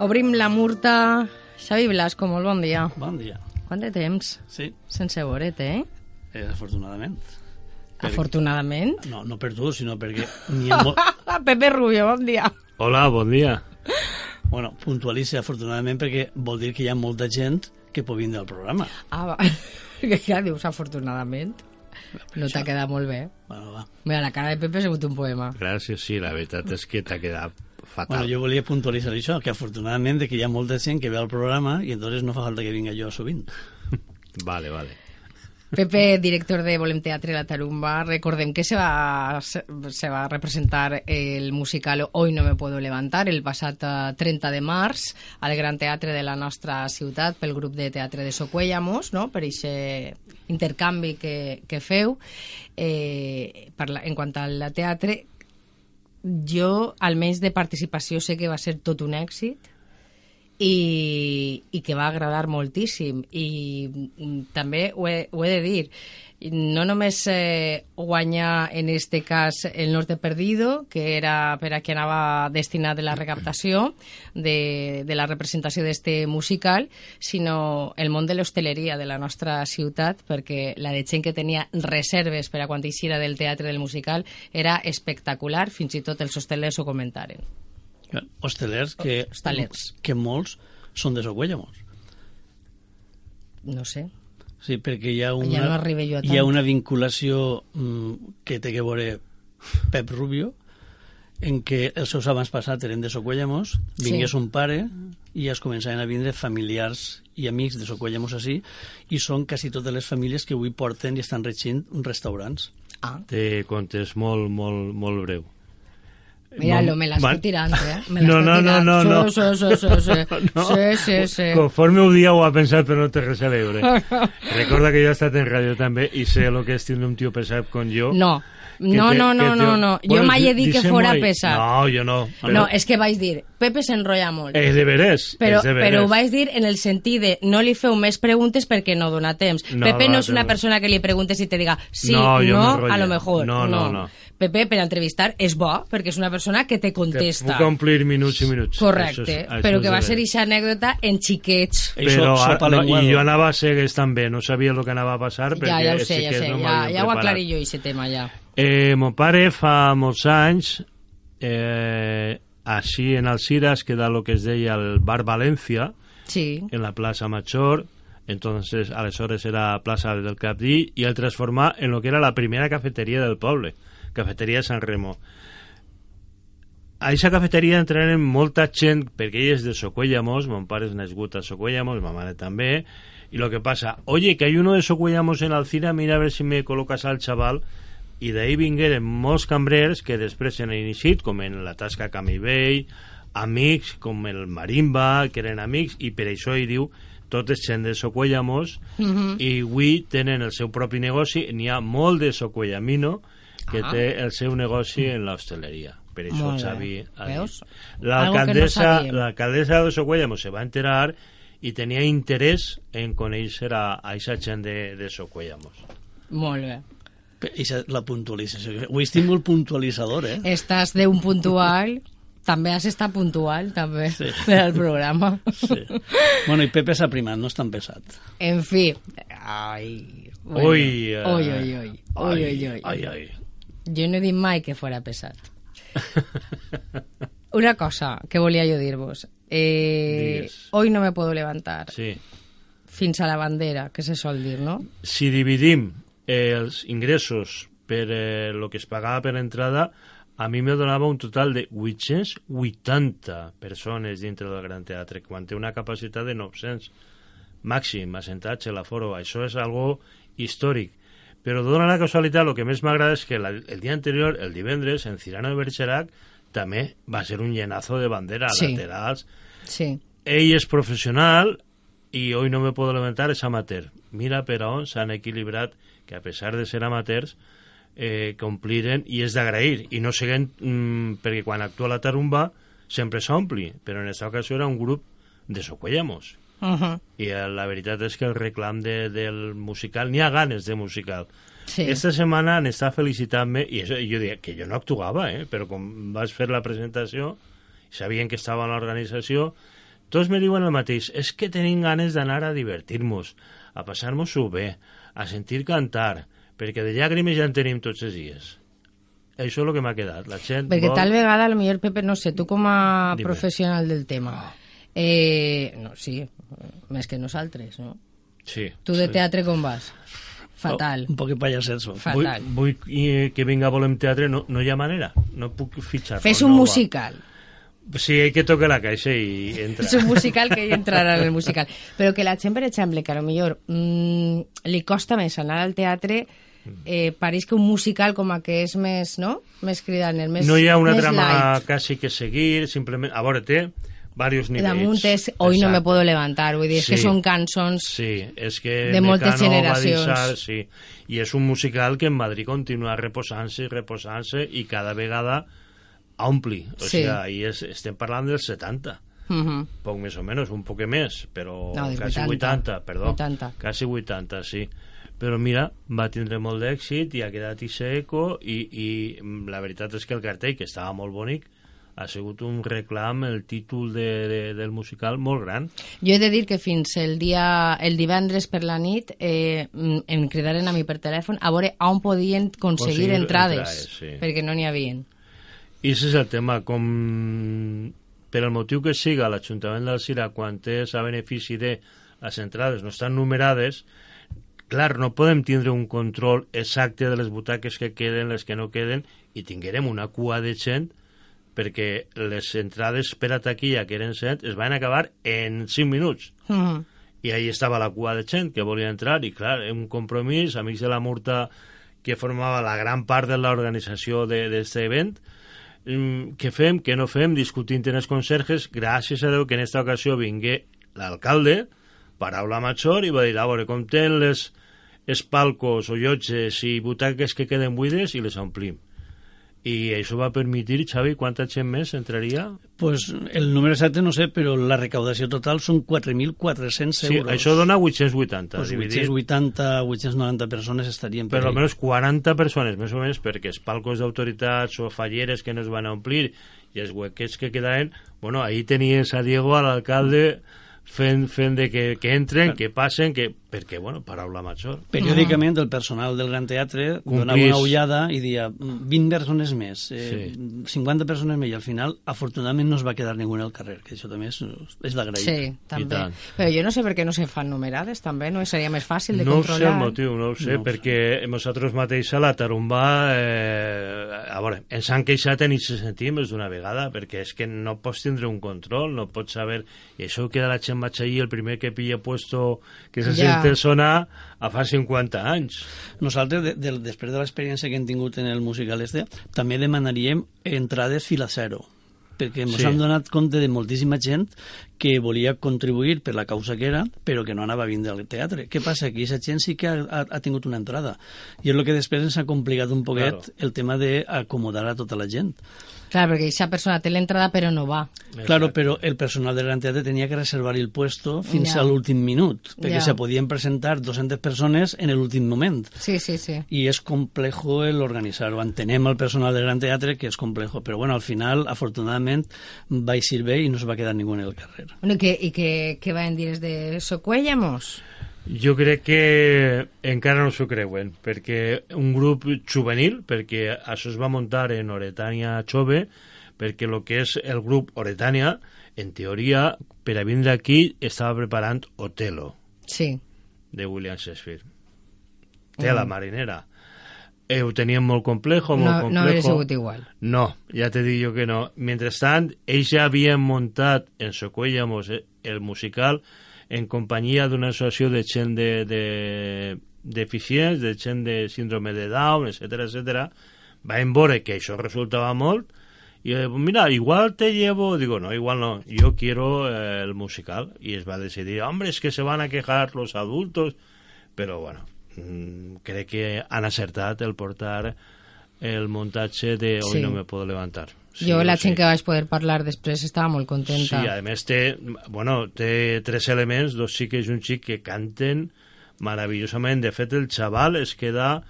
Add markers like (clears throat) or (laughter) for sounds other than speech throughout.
Obrim la murta. Xavi Blasco, molt bon dia. Bon dia. Quant de temps? Sí, Sense veure't, eh? eh, afortunadament. Per- Afortunadament. No, no per tu, sinó perquè n'hi ha. (laughs) Pepe Rubio, bon dia. Hola, bon dia. bueno, puntualitza afortunadament perquè vol dir que hi ha molta gent que pot vindre al programa. Ah, va. (laughs) que ja dius afortunadament. No t'ha quedat molt bé. Bueno, va. Mira, la cara de Pepe ha sigut un poema. Gràcies, sí, la veritat és que t'ha quedat fatal. Bueno, jo volia puntualitzar això, que afortunadament de que hi ha molta gent que ve al programa i entonces no fa falta que vinga jo sovint. (laughs) Vale, vale. Pepe, director de Volem Teatre La Tarumba, recordem que se va, se, se va representar el musical Hoy no me puedo levantar el passat eh, 30 de març al Gran Teatre de la nostra ciutat pel grup de teatre de Socuellamos, no? per aquest intercanvi que, que feu. Eh, per la, en quant al teatre, jo, almenys de participació, sé que va ser tot un èxit i, i que va agradar moltíssim. I mm, també ho he, ho he de dir no només eh, guanyar en este cas el Norte Perdido, que era per a qui anava destinat de la recaptació de, de la representació d'este musical, sinó el món de l'hostaleria de la nostra ciutat, perquè la de gent que tenia reserves per a quan eixira del teatre del musical era espectacular, fins i tot els hostelers ho comentaren. Hostelers que, que molts són de Socuellamos. No sé. Sí, perquè hi ha una, Ja no jo hi ha una vinculació mm, que té que veure Pep Rubio, en què els seus abans passats eren de Socuellamos, vingués Sí. un pare i es començaven a vindre familiars i amics de Socuellamos així, i són quasi totes les famílies que avui porten i estan regint restaurants. Ah, Te contes molt, molt, molt breu. Míralo, me la Va- estoy tirando, eh? (laughs) Me la No, no, no, no, no. Sí, sí, sí, sí. (laughs) No. Sí, sí, sí. Conforme ho dia ho ha pensat, però no té res a veure. (laughs) Recorda que jo he estat en ràdio també i sé el que és tindre un tio pesat com jo. No, no, te- no, no, te- no, no. Jo Bueno, mai he dit que fora ahí. pesat. No, jo no. No, és que vaig dir, Pepe s'enrotlla molt. És de veres. Però, de veres. però ho vaig dir en el sentit de no li feu més preguntes perquè no dona temps. No, Pepe no va, és una no. persona que li preguntes i te diga sí, No, jo no, a lo mejor. No, no, no. Pepe, per entrevistar, és bo, perquè és una persona que te Que contesta. puc omplir minuts i minuts. Correcte, Això és- això però que va ser aquesta anècdota en xiquets. Però, sopa ah, no. I jo anava a cegues també, no sabia el que anava a passar. Ja, perquè ja ho sé, ja sé, no ja, ja ho aclaré jo, aquest tema, ja. Eh, mon pare fa molts anys, eh, així en Alciras, queda el que es deia el Bar València, Sí, en la plaça Major, entonces aleshores era plaça del Capdí, i el transformà en lo que era la primera cafeteria del poble, cafeteria San Remo. A aquesta cafeteria entraren molta gent, perquè ell és de Socuellamos, mon pare és nascut a Socuellamos, ma mare també, y lo que pasa, oye, que hay uno de Socuellamos en Alcina, mira a ver si me colocas al chaval, i d'ahir vingueren molts cambrers que després s'han iniciat, com en la tasca Camivell, amics com el Marimba, que eren amics, i per això hi diu totes gent de Socuellamos, Mhm. i avui tenen el seu propi negoci, n'hi ha molt de Socuellamino que Ah. té el seu negoci en l'hostaleria. Per això Molt. Xavi ha dit. Que no L'alcaldessa l'alcaldessa de Socuellamos se va enterar i tenia interès en conèixer a, a aquesta gent de, de Socuellamos. molt bé. Eixa, la puntualització. Avui estic molt puntualitzador, eh? Estàs d'un puntual, també has estat puntual, també, Sí. per al programa. Sí. Bueno, i Pepe s'ha primat, no és tan pesat. En fi. Ai. Bueno. Ui, eh, Ui, ui, ui. Ui, ui, ui. Ai, ai. Jo no he dit mai que fora pesat. Una cosa que volia jo dir-vos. Eh, Digues. hoy no me puedo levantar. Sí. Fins a la bandera, que se sol dir, no? Si dividim eh, els ingressos per eh, lo que es pagava per entrada, a mi me donava un total de 880 persones dintre del Gran Teatre, quan té una capacitat de 900 màxim, assentats a l'aforo. Això és algo històric. Però dona la casualitat, el que més m'agrada és que la, el dia anterior, el divendres, en Cirano de Bergerac, també va ser un llenazo de bandera Sí. laterals, Sí. ell és professional i hoy no me puedo levantar és amateur. Mira per on s'han equilibrat que a pesar de ser amateurs eh, compliren i és d'agrair i no seguen mm, perquè quan actua la tarumba sempre s'ompli però en aquesta ocasió era un grup de Socuellamos Uh -huh. i eh, la veritat és que el reclam de, del musical n'hi ha ganes de musical Sí. Esta setmana han estat felicitant-me i això, jo deia que jo no actuava, eh? però com vaig fer la presentació, sabien que estava en l'organització, tots me diuen el mateix, és que tenim ganes d'anar a divertir-nos, a passar-nos-ho bé, a sentir cantar, perquè de llàgrimes ja en tenim tots els dies. Això és el que m'ha quedat. La gent Perquè vol... tal vegada, a lo millor, Pepe, no sé, tu com a Dime. professional del tema, eh, no, sí, més que nosaltres, no? Sí. Tu de teatre com vas? Fatal. Un poc pallasset Vull, Fatal. vull eh, que vinga a Volem Teatre, no, no hi ha manera. No puc fitxar. Fes un musical. Sí, hay que tocar la caixa i entra. És un musical que hi entrarà en el (laughs) musical. Però que la gent, per exemple, que a lo millor mm, li costa més anar al teatre, eh, pareix que un musical com a que és més, no? Més cridaner, més no hi ha una trama light. quasi que seguir, simplement... A veure, té diversos nivells. Damunt és Hoy no me puedo levantar, vull dir, és que Sí. són cançons... Sí, és que de moltes Mecano generacions. Deixar, sí. I és un musical que en Madrid continua reposant-se i reposant-se i cada vegada ompli. O Sí. sigui, és, estem parlant dels 70 Mhm. poc més o menys, un poc més, però No, quasi 80, 80, perdó. 80. Quasi 80, sí. Però mira, va tindre molt d'èxit i ha quedat i eco i, i la veritat és que el cartell, que estava molt bonic, ha sigut un reclam, el títol de, de, del musical molt gran. Jo he de dir que fins el dia el divendres per la nit eh, em cridaren a mi per telèfon a veure on podien aconseguir Aconseguir entrades, entrades, sí. perquè no n'hi havien. I és el tema, com per el motiu que siga l'Ajuntament d'Alcira quan té a benefici de les entrades no estan numerades, clar, no podem tindre un control exacte de les butaques que queden, les que no queden, i tinguérem una cua de gent perquè les entrades per a taquilla, que eren 100, es van acabar en 5 minuts. Mhm. I ahí estava la cua de gent que volia entrar, i clar, un compromís, amics de la Murta, que formava la gran part de l'organització d'aquest event, mm, què fem, què no fem, discutint en els conserges, gràcies a Déu que en aquesta ocasió vingué l'alcalde, paraula major, i va dir, a veure, com tenen les, els palcos o llotges i butaques que queden buides i les omplim. I això va permetir, Xavi, quanta gent més entraria? Pues el número exacte no sé, però la recaudació total són 4.400 Sí, euros. això dona 880. pues dividit 880, 890 persones estarien per per ahí. almenys 40 persones, més o menys, perquè els palcos d'autoritats o falleres que no es van a omplir i els huequets que quedaven, bueno, ahí tenies a Diego, a l'alcalde, fent, fent de que, que entren, que passen, que, perquè, bueno, paraula major. Periòdicament el personal del Gran Teatre donava Complís. una ullada i dia "Mm, 20 persones més, eh, Sí. 50 persones més, i al final, afortunadament, no es va quedar ningú al carrer, que això també és, és d'agrair. Sí, també. Però jo no sé per què no se fan numerades, també, no? Seria més fàcil de No ho sé controlar. el motiu, no ho sé, No perquè nosaltres mateix a la Tarumba, eh, a veure, ens han queixat en aquest sentit més d'una vegada, perquè és que no pots tindre un control, no pots saber... I això que la gent vaig allí, el primer que pilla puesto que se Ja. Sente sonar a fa 50 anys. Nosaltres, de, de, després de l'experiència que hem tingut en el musical este, també demanaríem entrades fila zero perquè ens Sí. han donat compte de moltíssima gent que volia contribuir per la causa que era, però que no anava a vindre al teatre. Què passa? Que aquesta gent sí que ha, ha, ha tingut una entrada. I és el que després ens ha complicat un poquet Claro. el tema d'acomodar a tota la gent. Clar, perquè aquesta persona té l'entrada però no va. Claro, però el personal del Gran Teatre tenia que reservar el puesto fins Ja. a l'últim minut, perquè Ja. se podien presentar 200 persones en l'últim moment. Sí, sí, sí. Y es complejo el organizar-ho. Entenem el personal del Gran Teatre que és complejo, però bueno, al final, afortunadament, va eixir bé i no es va quedar ningú en el carrer. Bueno, i què, i què, què van dir des de Socuéllamos? Jo crec que encara no s'ho creuen, perquè un grup juvenil, perquè això es va muntar en Oretania Chove, perquè el que és el grup Oretania, en teoria, per a vindre aquí, estava preparant Otelo, Sí. de William Shakespeare. Tela marinera. Eh, ho tenien molt complejo, molt No, no complejo. hauria sigut igual. No, ja te dic jo que no. Mentrestant, ells ja havien muntat en Socuéllamos eh, el musical en companyia d'una associació de gent de, de, deficients, de gent de síndrome de Down, etc etc. Van veure que això resultava molt i eh, mira, igual te llevo, digo, no, igual no, yo quiero eh, el musical. Y es va decidir, hombre, es que se van a quejar los adultos, pero bueno, mm, crec que han acertat el portar el muntatge de Hoy Sí. no me puedo levantar. jo, o la sí. gent que vaig poder parlar després estava molt contenta. Sí, a més té, bueno, té tres elements, dos xiques i un xic que canten maravillosament. De fet, el xaval es queda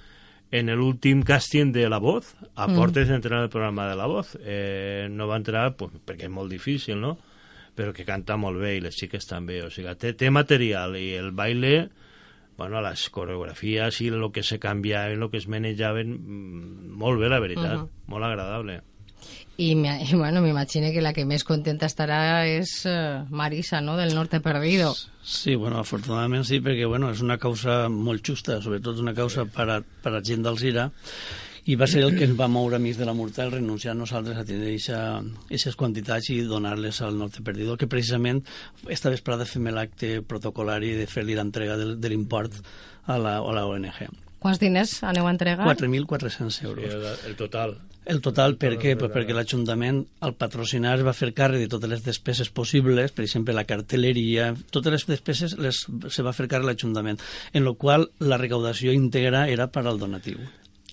en el últim càsting de La Voz, a Mm. portes d'entrar al programa de La Voz. Eh, no va entrar pues, perquè és molt difícil, no? però que canta molt bé i les xiques també, o sigui, té, té material i el baile bueno, les coreografies i el que se canvia i el que es manejaven mm, molt bé, la veritat, uh -huh. molt agradable. I, i bueno, m'imagino que la que més contenta estarà és uh, Marisa, no?, del Norte Perdido. Sí, bueno, afortunadament sí, perquè bueno, és una causa molt justa, sobretot una causa per a, per a gent d'Alzira, i va ser el que ens va moure amics de la Mortal renunciar nosaltres a tenir aquestes quantitats i donar-les al Norte Perdido, que precisament esta vesprada fem l'acte protocolari de fer-li l'entrega de, de l'import a la, a la ONG. Quants diners aneu a entregar? 4.400 euros. Sí, el, el total. El total, per què? Pues perquè l'Ajuntament, al patrocinar, va fer càrrec de totes les despeses possibles, per exemple, la cartelleria, totes les despeses les, se va fer càrrec l'Ajuntament, en la qual la recaudació íntegra era per al donatiu.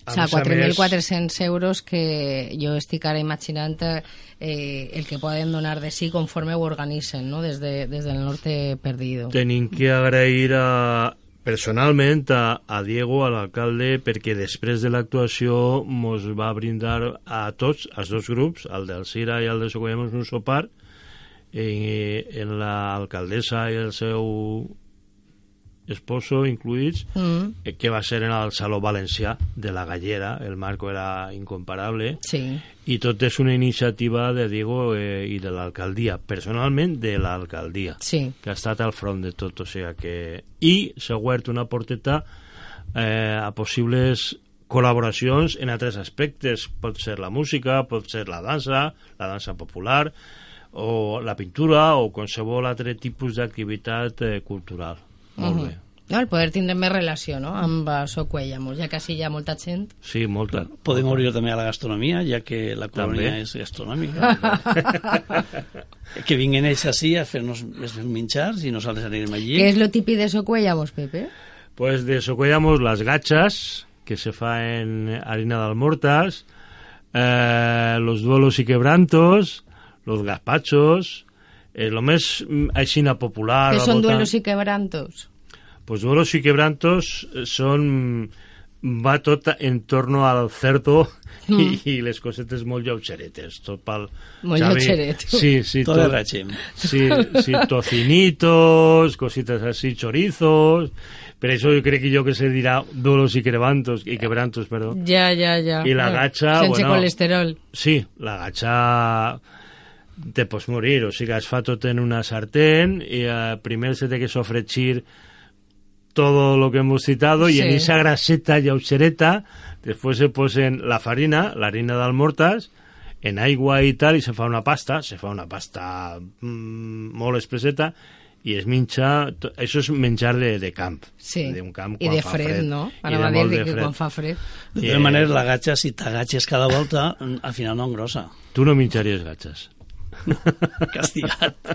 O sigui, 4.400 euros que jo estic ara imaginant eh, el que poden donar de sí conforme ho organitzen, no?, des, de, des del norte perdido. Tenim que agrair a, personalment a, a Diego, a l'alcalde, perquè després de l'actuació mos va brindar a tots, als dos grups, el del Cira i el de Socollamos, un sopar, en, en l'alcaldessa i el seu esposo incluïts, mm. eh, que va ser en el Saló Valencià de la Gallera, el marco era incomparable, sí. i tot és una iniciativa de Diego eh, i de l'alcaldia, personalment de l'alcaldia, sí. que ha estat al front de tot, o sigui que... I s'ha obert una porteta eh, a possibles col·laboracions en altres aspectes, pot ser la música, pot ser la dansa, la dansa popular, o la pintura o qualsevol altre tipus d'activitat eh, cultural. Molt uh -huh. bé. No, el poder tindre més relació no? amb uh, Socuellamos, ja que sí hi ha molta gent. Sí, molta. Podem obrir també a la gastronomia, ja que la colònia també. és gastronòmica. (laughs) que vinguin ells així a fer-nos els menjars i nosaltres anirem allí. Què és lo típic de Socuellamos, Pepe? Pues de Socuellamos las gachas, que se fa en harina d'almortas, eh, los duelos y quebrantos, los gazpachos, eh, lo més mm, aixina popular... Què són duelos i quebrantos? Pues duelos y quebrantos son va tot en torno al cerdo mm. i, i les cosetes molt lleugeretes tot pel molt lleugeretes sí, sí, tot, tot el sí, sí, tocinitos cositas así, chorizos per això jo crec que jo que se dirà duelos y quebrantos, y quebrantos perdó. ja, ja, ja i la gacha sense bueno, colesterol sí, la gacha te pots morir, o sigui, es fa tot en una sartén i eh, primer se té que sofregir todo lo que hemos citado sí. y en esa graseta lleugereta después se posen la farina, la harina d'almortas, en aigua i tal, i se fa una pasta, se fa una pasta mmm, molt espesseta, i es menja... Això és menjar de, de camp. Sí, un camp i de fred, fred, no? Anava a dir que quan fa fred. De tota manera, la gatxa, si t'agatxes cada volta, (laughs) al final no engrossa. Tu no menjaries gatxes. (laughs) Castigat.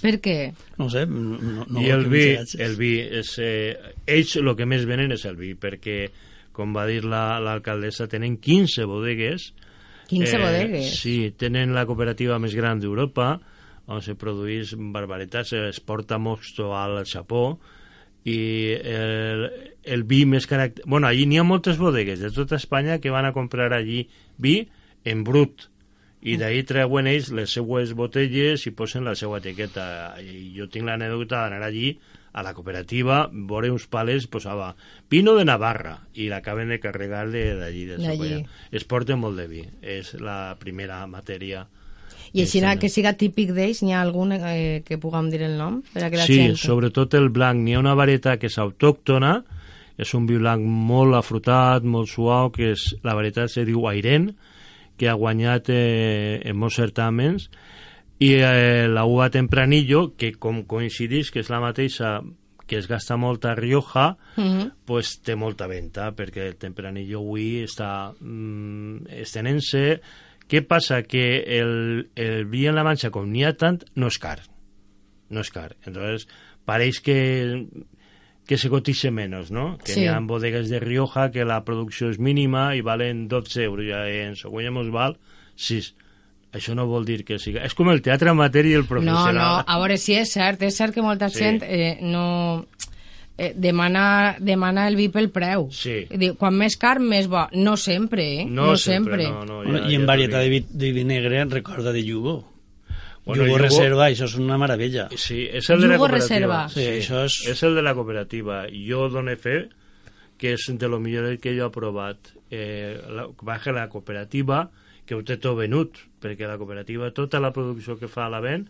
Per què? No sé. No, no I el vi, el vi és, eh, ells el que més venen és el vi, perquè, com va dir l'alcaldessa, la, tenen 15 bodegues. 15 eh, bodegues? Sí, tenen la cooperativa més gran d'Europa, on se produeix barbaritats, es porta mosto al Japó, i el, el vi més caràcter... Bueno, allí n'hi ha moltes bodegues de tota Espanya que van a comprar allí vi en brut, i d'ahir treuen ells les seues botelles i posen la seva etiqueta i jo tinc l'anècdota d'anar allí a la cooperativa, veure uns pales posava Pino de Navarra i l'acaben de carregar d'allí de, de es porta molt de vi és la primera matèria i així que siga típic d'ells, n'hi ha algun eh, que puguem dir el nom? Per a que la sí, gent... sobretot el blanc. N'hi ha una varietat que és autòctona, és un vi blanc molt afrutat, molt suau, que és, la varietat se diu Airen, que ha guanyat eh, en molts certàmens i eh, la uva Tempranillo que com coincidís que és la mateixa que es gasta molt a Rioja uh -huh. pues té molta venda perquè el Tempranillo avui està mm, estenent-se què passa? que el, el vi en la manxa com n'hi ha tant no és car no és car entonces pareix que que se cotice menos, ¿no? Que sí. hi ha bodegues de Rioja que la producció és mínima i valen 12 euros, i en Soguellamos val 6. Això no vol dir que siga... És com el teatre amateur i el professional. No, no, a veure, si és cert, és cert que molta sí. gent eh, no... Eh, demana, demana el vi pel preu. Sí. Diu, quan més car, més bo. No sempre, eh? No, no sempre. sempre. No, no, ja, I en ja varietat de vi, de vi negre recorda de Yugo. Bueno, Yugo, Reserva, això és una meravella. Sí, és el de la Yugo cooperativa. Reserva. Sí, això és... És el de la cooperativa. Jo dono fe que és de lo millor que jo he provat. Eh, la, baja la cooperativa, que ho té tot venut, perquè la cooperativa, tota la producció que fa la ven,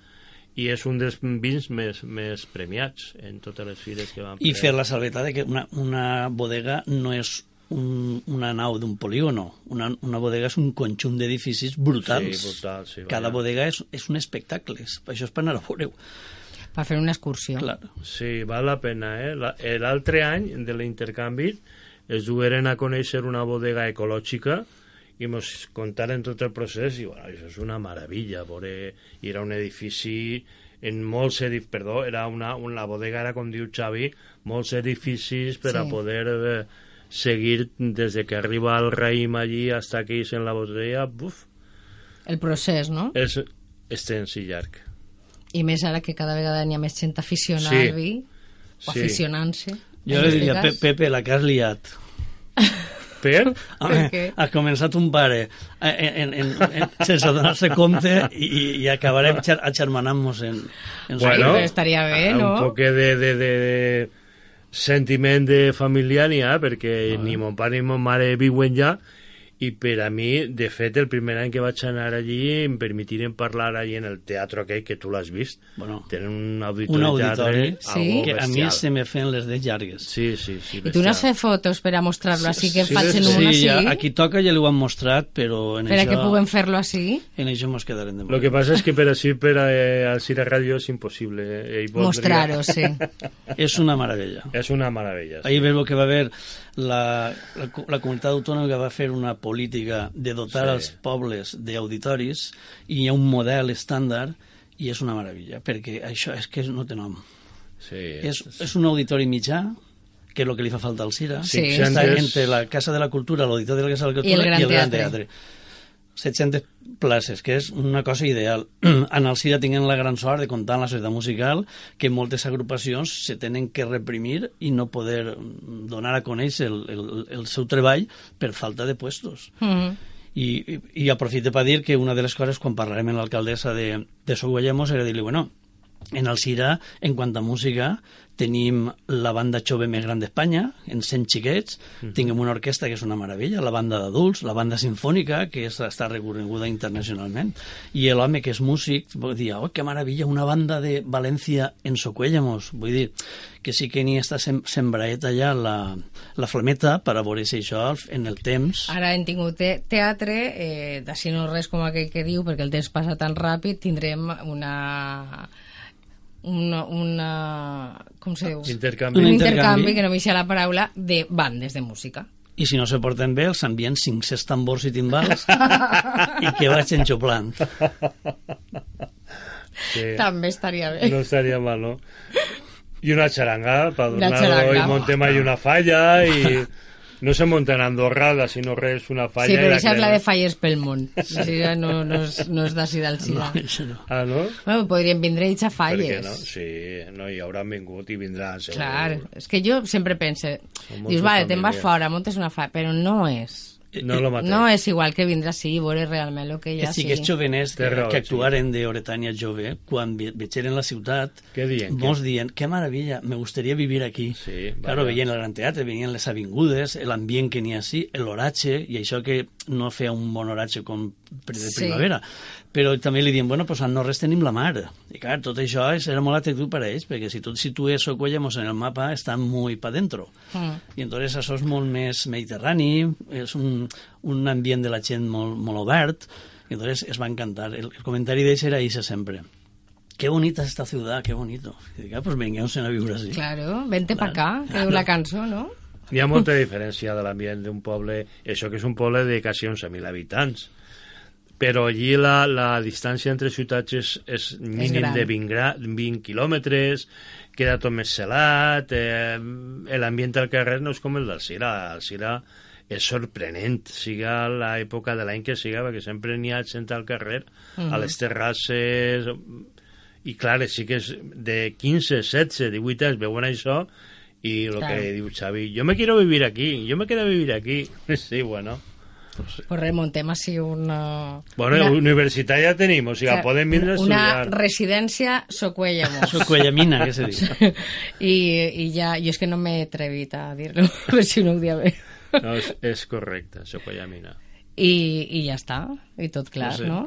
i és un dels vins més, més premiats en totes les fires que van I fer la salveta de que una, una bodega no és un, una nau d'un polígono. Una, una bodega és un conjunt d'edificis brutals. Sí, brutal, sí, Cada vaja. bodega és, és un espectacle. Això és per anar a veure-ho. Per fer una excursió. Clar. Sí, val la pena, eh? La- L'altre any de l'intercanvi es dueren a conèixer una bodega ecològica i ens contaren tot el procés i bueno, això és una meravella veure, i era un edifici en molts edificis, perdó, era una, una bodega era com diu Xavi, molts edificis per a Sí. poder eh, seguir des de que arriba el raïm allí hasta que és en la bodega, buf, El procés, no? és extens i llarg. I més ara que cada vegada n'hi ha més gent aficionada Sí. al vi, o Sí. aficionant-se. Jo En li diria. Pe Pepe, la que has liat. (laughs) Per? Home, què? has començat un pare eh, en, en, en, sense donar-se compte i, i acabarem xer agermanant-nos en, en Bueno, estaria bé, un no? poc de, de, de, de sentiment de familiar n'hi ha, perquè ni mon pare ni mon mare viuen ja, i per a mi, de fet, el primer any que vaig anar allí em permitiren parlar allí en el teatre aquell que tu l'has vist. Bueno, Tenen un auditori, un auditori teatre, Sí. que a mi bestial. se me feien les de llargues. Sí, sí, sí. I tu no has fet fotos per a mostrar-lo així, que sí, facin sí, una sí, així? ja, aquí toca ja li ho han mostrat, però en Per a això, que puguem fer-lo així? en això mos quedarem de Lo que passa és que per així, per a, al Cira Ràdio és impossible. Eh, voldria- Mostrar-ho, sí. (laughs) És una meravella. És una meravella. sí. Ahir veu que va haver la, la, la comunitat autònoma que va fer una política de dotar Sí. els pobles d'auditoris i hi ha un model estàndard i és una meravella, perquè això és que no té nom. Sí, És, és un auditori mitjà, que és el que li fa falta al Cira. Sí. Està 500 entre la Casa de la Cultura, l'Auditori de la Casa de la I el Cultura Gran Gran Teatre. Teatre. 700 places, que és una cosa ideal. (clears throat) en el Cira tinguem la gran sort de comptar amb la societat musical que moltes agrupacions se tenen que reprimir i no poder mm, donar a conèixer el, el, el seu treball per falta de puestos. Mm -hmm. I, i, i aprofite per dir que una de les coses, quan parlarem amb l'alcaldessa de, de Soguellemos, era dir-li, bueno, en el Cira, en quant a música, tenim la banda jove més gran d'Espanya, en 100 xiquets, tinguem una orquestra que és una meravella, la banda d'adults, la banda sinfònica, que és, està reconeguda internacionalment, i l'home que és músic, vol dir, oh, que meravella, una banda de València en Socuéllamos, vull dir, que sí que n'hi està sem sembraeta ja la, la flameta per a veure si això en el temps... Ara hem tingut te teatre, eh, d'així no res com aquell que diu, perquè el temps passa tan ràpid, tindrem una... una, una com se diu? Intercanvi. Un intercanvi, intercanvi. que no m'hixa la paraula, de bandes de música. i si no se porten bé els envien 500 tambors i timbals i que vagin xuplant Sí. També estaria bé. No estaría mal, ¿no? Y una charanga para Una adornarlo charanga. y montem ahí una falla y no se monta en Andorrada, sino res una falla. Sí, però això és la de Falles pel món. (laughs) Sí, no, no, és, no és d'ací del Sira. no, això no. Ah, no? Bueno, podríem vindre ells a Per què Falles. no? Sí, no, i hauran vingut i vindran, segur. Clar, és que jo sempre pense, dius, vale, te'n vas fora, muntes una fa, però no és. No lo mateix. No és igual que vindre així i veure realment el que hi que ha sí que els joveners que, raó, que sí. actuaren de Oretania jove quan ve- vegeren la ciutat Què dient? molts dient, qué maravilla, me gustaría vivir aquí Sí, claro, veien el Gran Teatre, venien les avingudes l'ambient que n'hi ha així, l'oratge i això que no feia un bon oratge com de Sí. primavera però també li diuen, bueno, pues a Norres tenim la mar i clar, tot això és, era molt atractiu per a ells perquè si tu et situes Socuellamos en el mapa està molt pa dentro Mm. i entonces això és molt més mediterrani, és un, un ambient de la gent molt, molt obert, y entonces es va a encantar. El, el comentari d'ells era ese sempre. Qué bonita esta ciudad, qué bonito. I dic, ah, pues venguemos a viure així. Claro, vente pa acá, que diu la cançó, no? Hi ha molta diferència de l'ambient d'un poble, això que és un poble de quasi 11.000 habitants, però allí la, la distància entre ciutats és, és mínim gran. de 20, gra 20 quilòmetres, queda tot més celat, eh, l'ambient al carrer no és com el del Cira, el Cira és sorprenent, siga l'època de l'any que siga, perquè sempre n'hi ha gent al carrer, a les terrasses, i clar, sí que és de 15, 16, 18 anys veuen això i el que diu Xavi, yo me quiero vivir aquí, yo me quiero vivir aquí. (laughs) Sí, bueno. Pues, Pues remontem així una... Bueno, una, universitat ja tenim, o sigui, o sea, poden vindre a una estudiar. residència Socuellamos. Això Cuellamina, (laughs) que se diu. (laughs) I, I ja, jo és que no m'he atrevit a dir-lo, (laughs) a veure si no ho dia bé. No, és, és correcte, Socollamina. I, I ja està, i tot clar, No sé. no?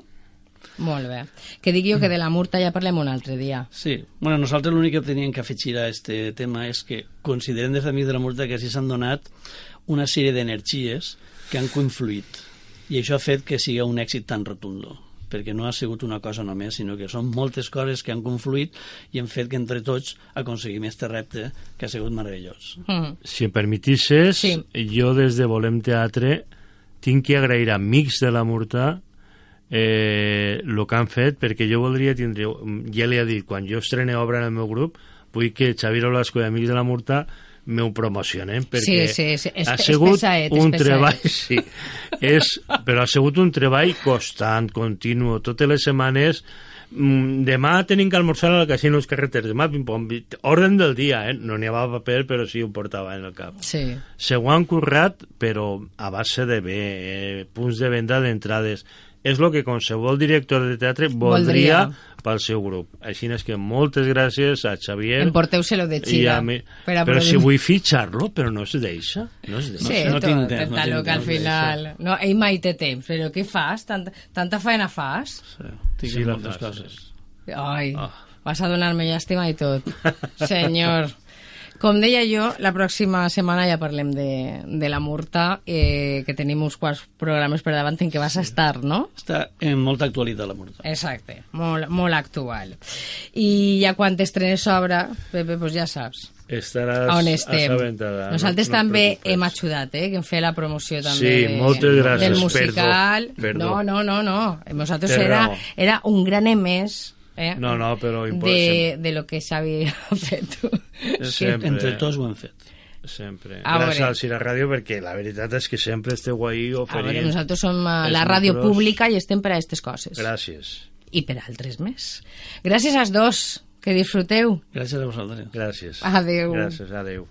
Molt bé. Que dic jo que de la Murta ja parlem un altre dia. Sí, bueno, nosaltres l'únic que teníem que afegir a este tema és que considerem des d'Amics de la Murta que així s'han donat una sèrie d'energies que han confluït i això ha fet que sigui un èxit tan rotundo perquè no ha sigut una cosa només, sinó que són moltes coses que han confluït i han fet que entre tots aconseguim este repte que ha sigut meravellós. Mm. Si em permetisses, Sí. jo des de Volem Teatre tinc que agrair a amics de la Murta eh, el que han fet, perquè jo voldria tindre, ja li he dit, quan jo estrene obra en el meu grup, vull que Xavier Olasco i amics de la Murta m'ho promocionen, perquè Sí, sí, sí, és- ha és sigut pesaet, és un pesaet. treball, (laughs) sí, és, però ha sigut un treball constant, continu, totes les setmanes, mm, demà tenim que almorzar al casino dels carreters, demà pim-pom, orden del dia, eh? no n'hi havia paper, però sí ho portava en el cap. Sí. Se ho han currat, però a base de bé, eh, punts de venda d'entrades. És el que qualsevol director de teatre voldria, Voldria. pel seu grup. Així és que moltes gràcies a Xavier. Emporteu-se-lo de i Xira. a mi... per Però poder- si vull fitxar-lo, però no es deixa. No es deixa. Sí, no no tal tinc que al final... No, ell mai té temps, però què fas? Tanta, tanta feina fas? Sí, tinc Sí, moltes coses. Ai, Ah. vas a donar-me llàstima i tot. (laughs) Senyor. Com deia jo, la pròxima setmana ja parlem de, de la Murta, eh, que tenim uns quants programes per davant en què vas a estar, no? Està en molta actualitat la Murta. Exacte, molt, molt actual. I ja quan t'estrenes obra, Pepe, doncs ja saps Estaràs on estem. assabentada. Nosaltres no, no també preocupes. hem ajudat, eh, que hem fet la promoció també Sí, de, moltes gràcies, del musical. perdó, perdó. No, no, no, no. Nosaltres Té era, raó. era un gran emès eh, No, no, però de, de lo que Xavi ha fet. Sempre. Entre tots ho hem fet. Sempre. A Gràcies veure. al Cira Ràdio, perquè la veritat és que sempre esteu ahí A veure, oferint... nosaltres som eh, la ràdio micros. pública i estem per a aquestes coses. Gràcies. I per a altres més. Gràcies als dos. Que disfruteu. Gràcies a vosaltres. Gràcies. Adeu. Gràcies, adeu.